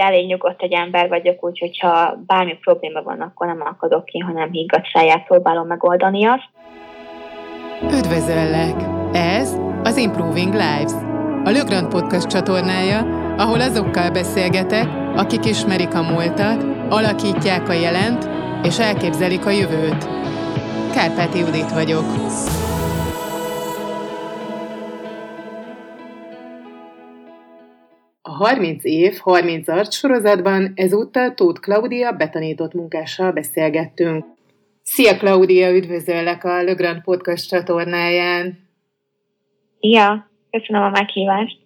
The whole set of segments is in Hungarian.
elég nyugodt egy ember vagyok, úgyhogy ha bármi probléma van, akkor nem akadok ki, hanem higgadt száját próbálom megoldani azt. Üdvözöllek! Ez az Improving Lives, a Lögrand Podcast csatornája, ahol azokkal beszélgetek, akik ismerik a múltat, alakítják a jelent és elképzelik a jövőt. Kárpáti Judit vagyok. A 30 év, 30 arc sorozatban ezúttal Tóth Klaudia betanított munkással beszélgettünk. Szia Klaudia, üdvözöllek a Le Grand Podcast csatornáján. Ja, köszönöm a meghívást.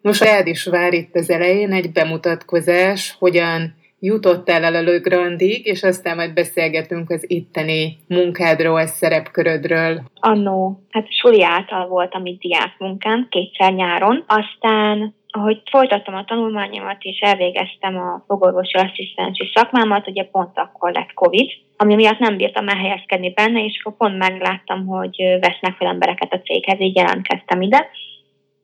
Most rád is vár itt az elején egy bemutatkozás, hogyan jutottál el a Le Grandig, és aztán majd beszélgetünk az itteni munkádról, szerepkörödről. Annó, hát suli által voltam itt diákmunkán, kétszer nyáron, aztán ahogy folytattam a tanulmányomat és elvégeztem a fogorvosi asszisztensi szakmámat, ugye pont akkor lett Covid, ami miatt nem bírtam elhelyezkedni benne, és akkor pont megláttam, hogy vesznek fel embereket a céghez, így jelentkeztem ide.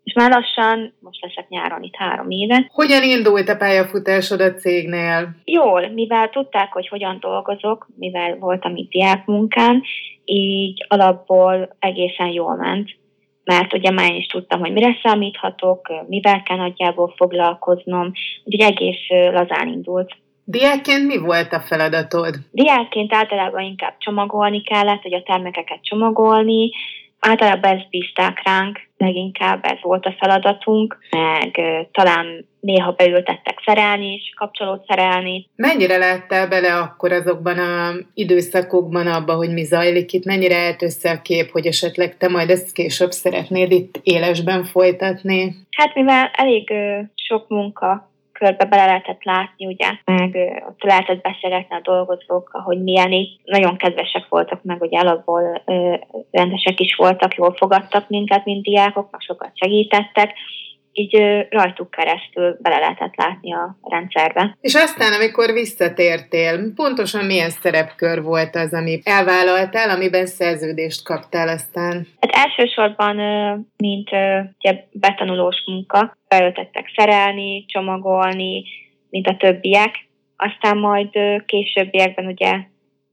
És már lassan, most leszek nyáron itt három éve. Hogyan indult a pályafutásod a cégnél? Jól, mivel tudták, hogy hogyan dolgozok, mivel voltam itt diákmunkán, így alapból egészen jól ment mert ugye már is tudtam, hogy mire számíthatok, mivel kell nagyjából foglalkoznom, úgyhogy egész lazán indult. Diákként mi volt a feladatod? Diákként általában inkább csomagolni kellett, hogy a termékeket csomagolni, általában ezt bízták ránk, leginkább ez volt a feladatunk, meg talán néha beültettek szerelni is, kapcsolót szerelni. Mennyire láttál bele akkor azokban a időszakokban abba, hogy mi zajlik itt? Mennyire állt össze a kép, hogy esetleg te majd ezt később szeretnéd itt élesben folytatni? Hát mivel elég sok munka körbe bele lehetett látni, ugye, meg ott lehetett beszélgetni a dolgozók, hogy milyen így. Nagyon kedvesek voltak, meg ugye alapból ö, rendesek is voltak, jól fogadtak minket, mint diákok, meg sokat segítettek, így rajtuk keresztül bele lehetett látni a rendszerbe. És aztán, amikor visszatértél, pontosan milyen szerepkör volt az, ami elvállaltál, amiben szerződést kaptál aztán? Hát elsősorban, mint ugye, betanulós munka, beöltettek szerelni, csomagolni, mint a többiek. Aztán majd későbbiekben ugye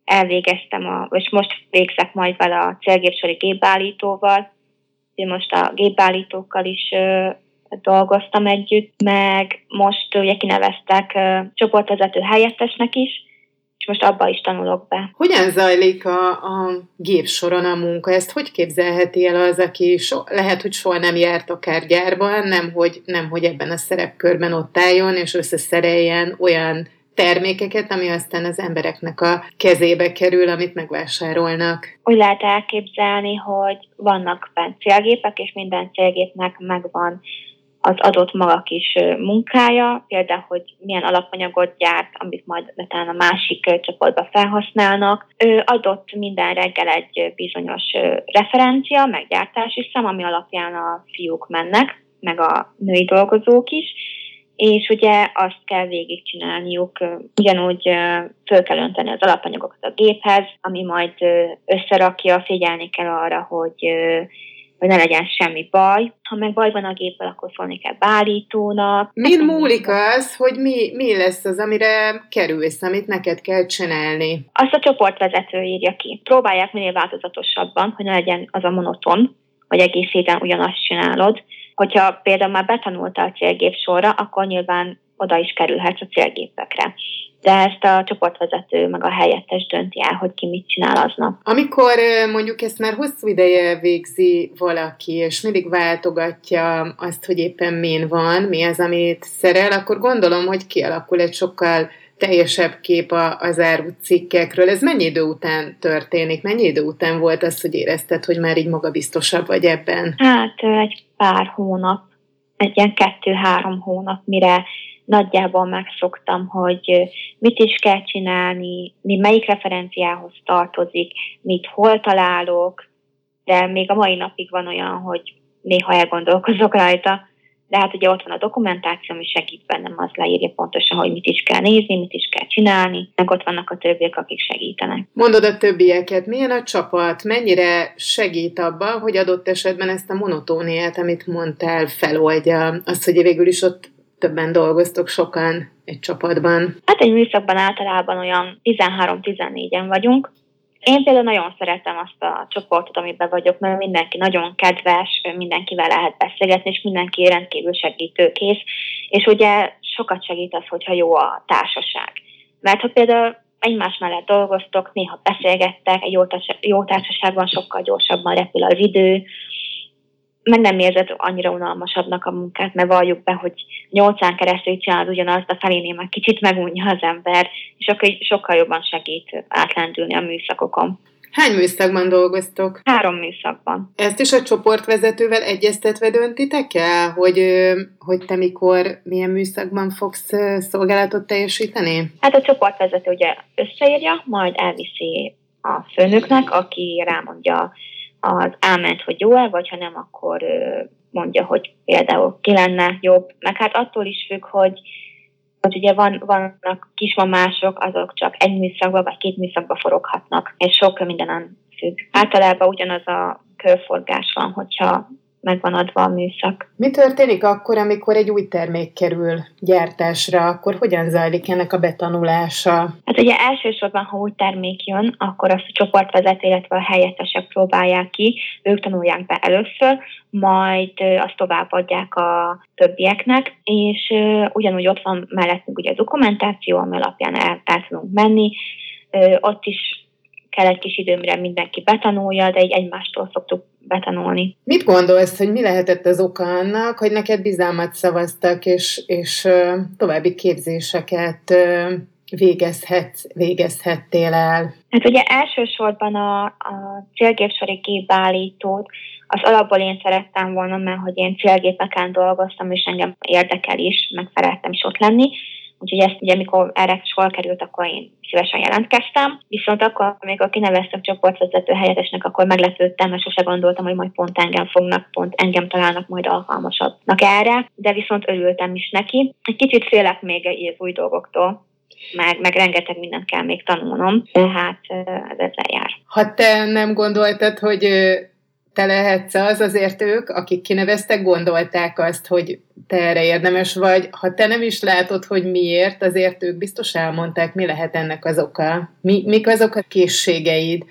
elvégeztem, a, és most végzek majd vele a célgépsori gépbeállítóval, most a gépbeállítókkal is dolgoztam együtt, meg most ugye kineveztek csoportvezető helyettesnek is, és most abba is tanulok be. Hogyan zajlik a, a gépsoron a munka? Ezt hogy képzelheti el az, aki so, lehet, hogy soha nem járt akár gyárban, nem hogy, nem, hogy ebben a szerepkörben ott álljon, és összeszereljen olyan termékeket, ami aztán az embereknek a kezébe kerül, amit megvásárolnak. Úgy lehet elképzelni, hogy vannak bent célgépek, és minden célgépnek megvan az adott maga kis munkája, például, hogy milyen alapanyagot gyárt, amit majd talán a másik csoportba felhasználnak. Ő adott minden reggel egy bizonyos referencia, meg gyártási szám, ami alapján a fiúk mennek, meg a női dolgozók is, és ugye azt kell végigcsinálniuk, ugyanúgy föl kell önteni az alapanyagokat a géphez, ami majd összerakja, figyelni kell arra, hogy hogy ne legyen semmi baj. Ha meg baj van a géppel, akkor szólni kell beállítónak. Min múlik az, hogy mi, mi lesz az, amire kerülsz, amit neked kell csinálni? Azt a csoportvezető írja ki. Próbálják minél változatosabban, hogy ne legyen az a monoton, hogy egész héten ugyanazt csinálod. Hogyha például már betanultál a célgép sorra, akkor nyilván oda is kerülhetsz a célgépekre de ezt a csoportvezető meg a helyettes dönti el, hogy ki mit csinál aznap. Amikor mondjuk ezt már hosszú ideje végzi valaki, és mindig váltogatja azt, hogy éppen min van, mi az, amit szerel, akkor gondolom, hogy kialakul egy sokkal teljesebb kép az cikkekről. Ez mennyi idő után történik? Mennyi idő után volt az, hogy érezted, hogy már így magabiztosabb vagy ebben? Hát egy pár hónap, egy ilyen kettő-három hónap, mire nagyjából megszoktam, hogy mit is kell csinálni, mi melyik referenciához tartozik, mit hol találok, de még a mai napig van olyan, hogy néha elgondolkozok rajta, de hát ugye ott van a dokumentáció, ami segít bennem, az leírja pontosan, hogy mit is kell nézni, mit is kell csinálni, meg ott vannak a többiek, akik segítenek. Mondod a többieket, milyen a csapat, mennyire segít abban, hogy adott esetben ezt a monotóniát, amit mondtál, feloldja, azt, hogy végül is ott többen dolgoztok, sokan egy csapatban? Hát egy műszakban általában olyan 13-14-en vagyunk. Én például nagyon szeretem azt a csoportot, amiben vagyok, mert mindenki nagyon kedves, mindenkivel lehet beszélgetni, és mindenki rendkívül segítőkész, és ugye sokat segít az, hogyha jó a társaság. Mert ha például egymás mellett dolgoztok, néha beszélgettek, egy jó, társaságban sokkal gyorsabban repül az idő, meg nem érzed annyira unalmasabbnak a munkát, mert valljuk be, hogy nyolcán keresztül csinálod ugyanazt, a felénél már kicsit megunja az ember, és akkor sokkal jobban segít átlendülni a műszakokon. Hány műszakban dolgoztok? Három műszakban. Ezt is a csoportvezetővel egyeztetve döntitek el, hogy, hogy te mikor, milyen műszakban fogsz szolgálatot teljesíteni? Hát a csoportvezető ugye összeírja, majd elviszi a főnöknek, aki rámondja az áment, hogy jó-e, vagy ha nem, akkor mondja, hogy például ki lenne jobb. Meg hát attól is függ, hogy, hogy ugye van, vannak kismamások, azok csak egy műszakba vagy két műszakba foroghatnak, és sok mindenen függ. Általában ugyanaz a körforgás van, hogyha meg van adva a műszak. Mi történik akkor, amikor egy új termék kerül gyártásra? Akkor hogyan zajlik ennek a betanulása? Hát ugye elsősorban, ha új termék jön, akkor azt a csoportvezető, illetve a helyettesek próbálják ki, ők tanulják be először, majd azt továbbadják a többieknek, és ugyanúgy ott van mellettünk ugye a dokumentáció, ami alapján el, el tudunk menni, ott is kell egy kis idő, mire mindenki betanulja, de így egymástól szoktuk betanulni. Mit gondolsz, hogy mi lehetett az oka annak, hogy neked bizalmat szavaztak, és, és további képzéseket végezhet, végezhettél el? Hát ugye elsősorban a, a célgépsori gépbeállítót az alapból én szerettem volna, mert hogy én célgépeken dolgoztam, és engem érdekel is, meg szerettem is ott lenni, Úgyhogy ezt ugye, amikor erre sor került, akkor én szívesen jelentkeztem. Viszont akkor, amikor kineveztek csoportvezető helyettesnek, akkor meglepődtem, mert sose gondoltam, hogy majd pont engem fognak, pont engem találnak majd alkalmasabbnak erre, de viszont örültem is neki. Egy kicsit félek még az új dolgoktól, meg, meg rengeteg mindent kell még tanulnom, tehát ez ezzel jár. Ha te nem gondoltad, hogy te lehetsz az, azért ők, akik kineveztek, gondolták azt, hogy te erre érdemes vagy. Ha te nem is látod, hogy miért, azért ők biztos elmondták, mi lehet ennek az oka. Mi, mik azok a készségeid,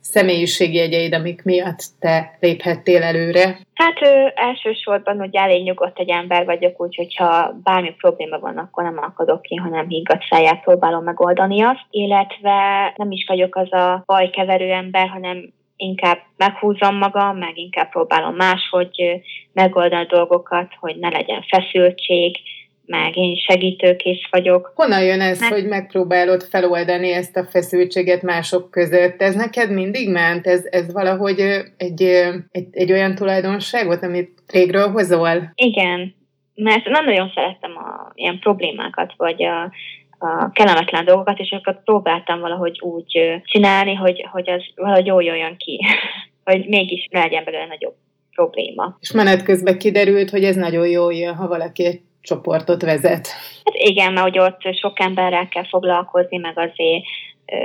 személyiségjegyeid, amik miatt te léphettél előre? Hát ő, elsősorban, hogy elég nyugodt egy ember vagyok, úgyhogy ha bármi probléma van, akkor nem akadok ki, hanem higgadt száját próbálom megoldani azt, illetve nem is vagyok az a bajkeverő ember, hanem inkább meghúzom magam, meg inkább próbálom máshogy megoldani a dolgokat, hogy ne legyen feszültség, meg én segítőkész vagyok. Honnan jön ez, meg... hogy megpróbálod feloldani ezt a feszültséget mások között? Ez neked mindig ment? Ez, ez valahogy egy, egy, egy olyan tulajdonságot, amit régről hozol? Igen, mert nem nagyon szerettem a ilyen problémákat, vagy a, a kellemetlen dolgokat, és akkor próbáltam valahogy úgy csinálni, hogy, hogy az valahogy jól jöjjön ki, hogy mégis ne legyen belőle nagyobb probléma. És menet közben kiderült, hogy ez nagyon jól jön, ha valaki egy csoportot vezet. Hát igen, mert hogy ott sok emberrel kell foglalkozni, meg azért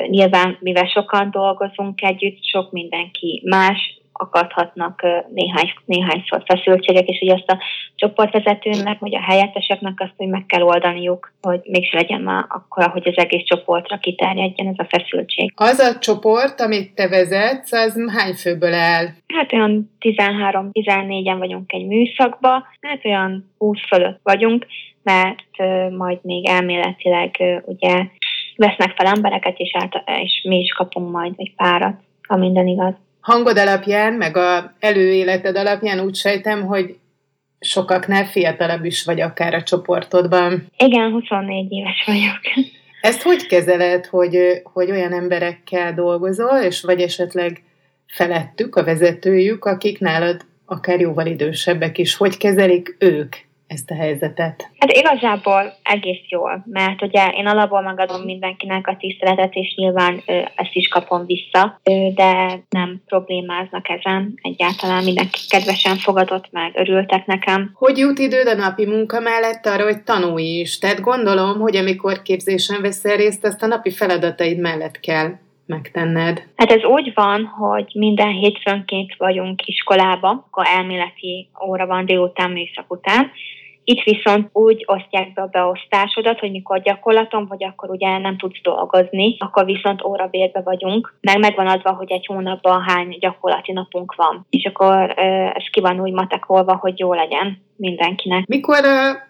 nyilván, mivel sokan dolgozunk együtt, sok mindenki más, akadhatnak néhány, néhányszor feszültségek, és ugye azt a csoportvezetőnek, vagy a helyetteseknek azt, hogy meg kell oldaniuk, hogy mégse legyen már akkor, hogy az egész csoportra kiterjedjen ez a feszültség. Az a csoport, amit te vezetsz, az hány főből áll? Hát olyan 13-14-en vagyunk egy műszakba, hát olyan 20 fölött vagyunk, mert majd még elméletileg ugye vesznek fel embereket, és, át, és mi is kapunk majd egy párat, ha minden igaz hangod alapján, meg a előéleted alapján úgy sejtem, hogy sokaknál fiatalabb is vagy akár a csoportodban. Igen, 24 éves vagyok. Ezt hogy kezeled, hogy, hogy olyan emberekkel dolgozol, és vagy esetleg felettük, a vezetőjük, akik nálad akár jóval idősebbek is, hogy kezelik ők ezt a helyzetet? Hát igazából egész jól, mert ugye én alapból megadom mindenkinek a tiszteletet, és nyilván ö, ezt is kapom vissza, ö, de nem problémáznak ezen. Egyáltalán mindenki kedvesen fogadott meg, örültek nekem. Hogy jut időd a napi munka mellett arra, hogy tanulj is? Tehát gondolom, hogy amikor képzésen veszel részt, azt a napi feladataid mellett kell megtenned? Hát ez úgy van, hogy minden hétfőnként vagyunk iskolába, akkor elméleti óra van délután, műszak után, Itt viszont úgy osztják be a beosztásodat, hogy mikor gyakorlaton vagy, akkor ugye nem tudsz dolgozni, akkor viszont órabérbe vagyunk, meg megvan adva, hogy egy hónapban hány gyakorlati napunk van. És akkor ez ki van úgy matekolva, hogy jó legyen mindenkinek. Mikor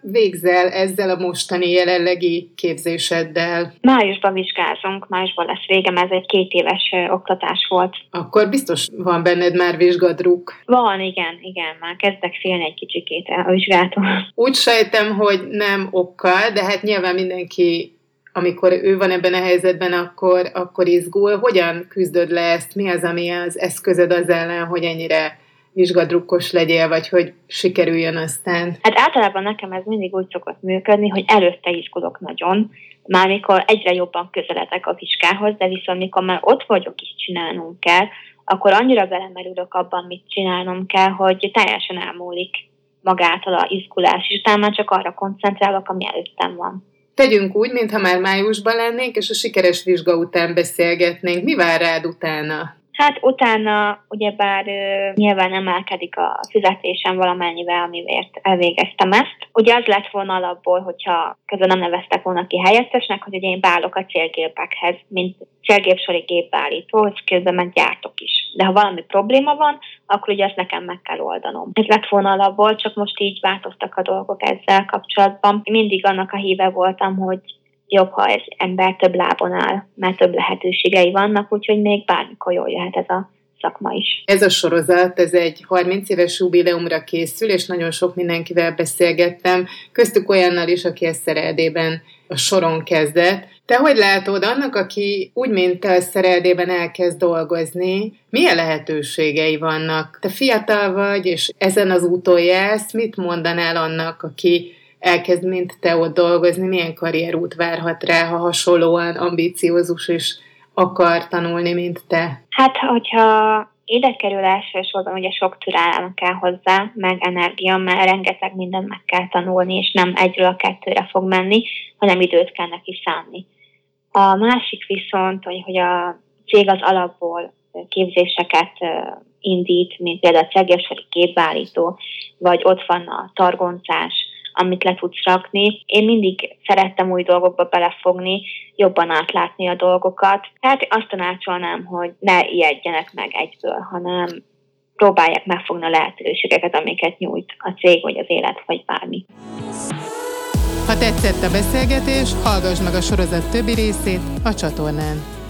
végzel ezzel a mostani jelenlegi képzéseddel? Májusban vizsgázunk, májusban lesz végem, ez egy két éves oktatás volt. Akkor biztos van benned már vizsgadruk? Van, igen, igen, már kezdek félni egy kicsikét a vizsgától. Úgy sejtem, hogy nem okkal, de hát nyilván mindenki amikor ő van ebben a helyzetben, akkor, akkor izgul. Hogyan küzdöd le ezt? Mi az, ami az eszközöd az ellen, hogy ennyire vizsgadrukkos legyél, vagy hogy sikerüljön aztán? Hát általában nekem ez mindig úgy szokott működni, hogy előtte izgulok nagyon, már mikor egyre jobban közeledek a vizsgához, de viszont mikor már ott vagyok is csinálnunk kell, akkor annyira belemerülök abban, mit csinálnom kell, hogy teljesen elmúlik magától a izgulás, és utána már csak arra koncentrálok, ami előttem van. Tegyünk úgy, mintha már májusban lennénk, és a sikeres vizsga után beszélgetnénk. Mi vár rád utána? Hát utána ugyebár ö, nyilván emelkedik a fizetésem valamennyivel, amiért elvégeztem ezt. Ugye az lett volna alapból, hogyha közben nem neveztek volna ki helyettesnek, hogy ugye én beállok a célgépekhez, mint célgépsori gépbeállító, hogy közben meg gyártok is. De ha valami probléma van, akkor ugye ezt nekem meg kell oldanom. Ez lett volna alapból, csak most így változtak a dolgok ezzel kapcsolatban. Mindig annak a híve voltam, hogy jobb, ha ez ember több lábon áll, mert több lehetőségei vannak, úgyhogy még bármikor jól jöhet ez a szakma is. Ez a sorozat, ez egy 30 éves jubileumra készül, és nagyon sok mindenkivel beszélgettem, köztük olyannal is, aki ezt szereldében a soron kezdett. Te hogy látod annak, aki úgy, mint te szereldében elkezd dolgozni, milyen lehetőségei vannak? Te fiatal vagy, és ezen az úton jársz, mit mondanál annak, aki elkezd, mint te ott dolgozni, milyen karrierút várhat rá, ha hasonlóan ambiciózus és akar tanulni, mint te? Hát, hogyha ide kerül elsősorban, ugye sok türelem kell hozzá, meg energia, mert rengeteg mindent meg kell tanulni, és nem egyről a kettőre fog menni, hanem időt kell neki szánni. A másik viszont, hogy, hogy a cég az alapból képzéseket indít, mint például a cegérsori képbeállító, vagy ott van a targoncás, amit le tudsz rakni. Én mindig szerettem új dolgokba belefogni, jobban átlátni a dolgokat. Tehát azt tanácsolnám, hogy ne ijedjenek meg egyből, hanem próbálják megfogni a lehetőségeket, amiket nyújt a cég, vagy az élet, vagy bármi. Ha tetszett a beszélgetés, hallgass meg a sorozat többi részét a csatornán.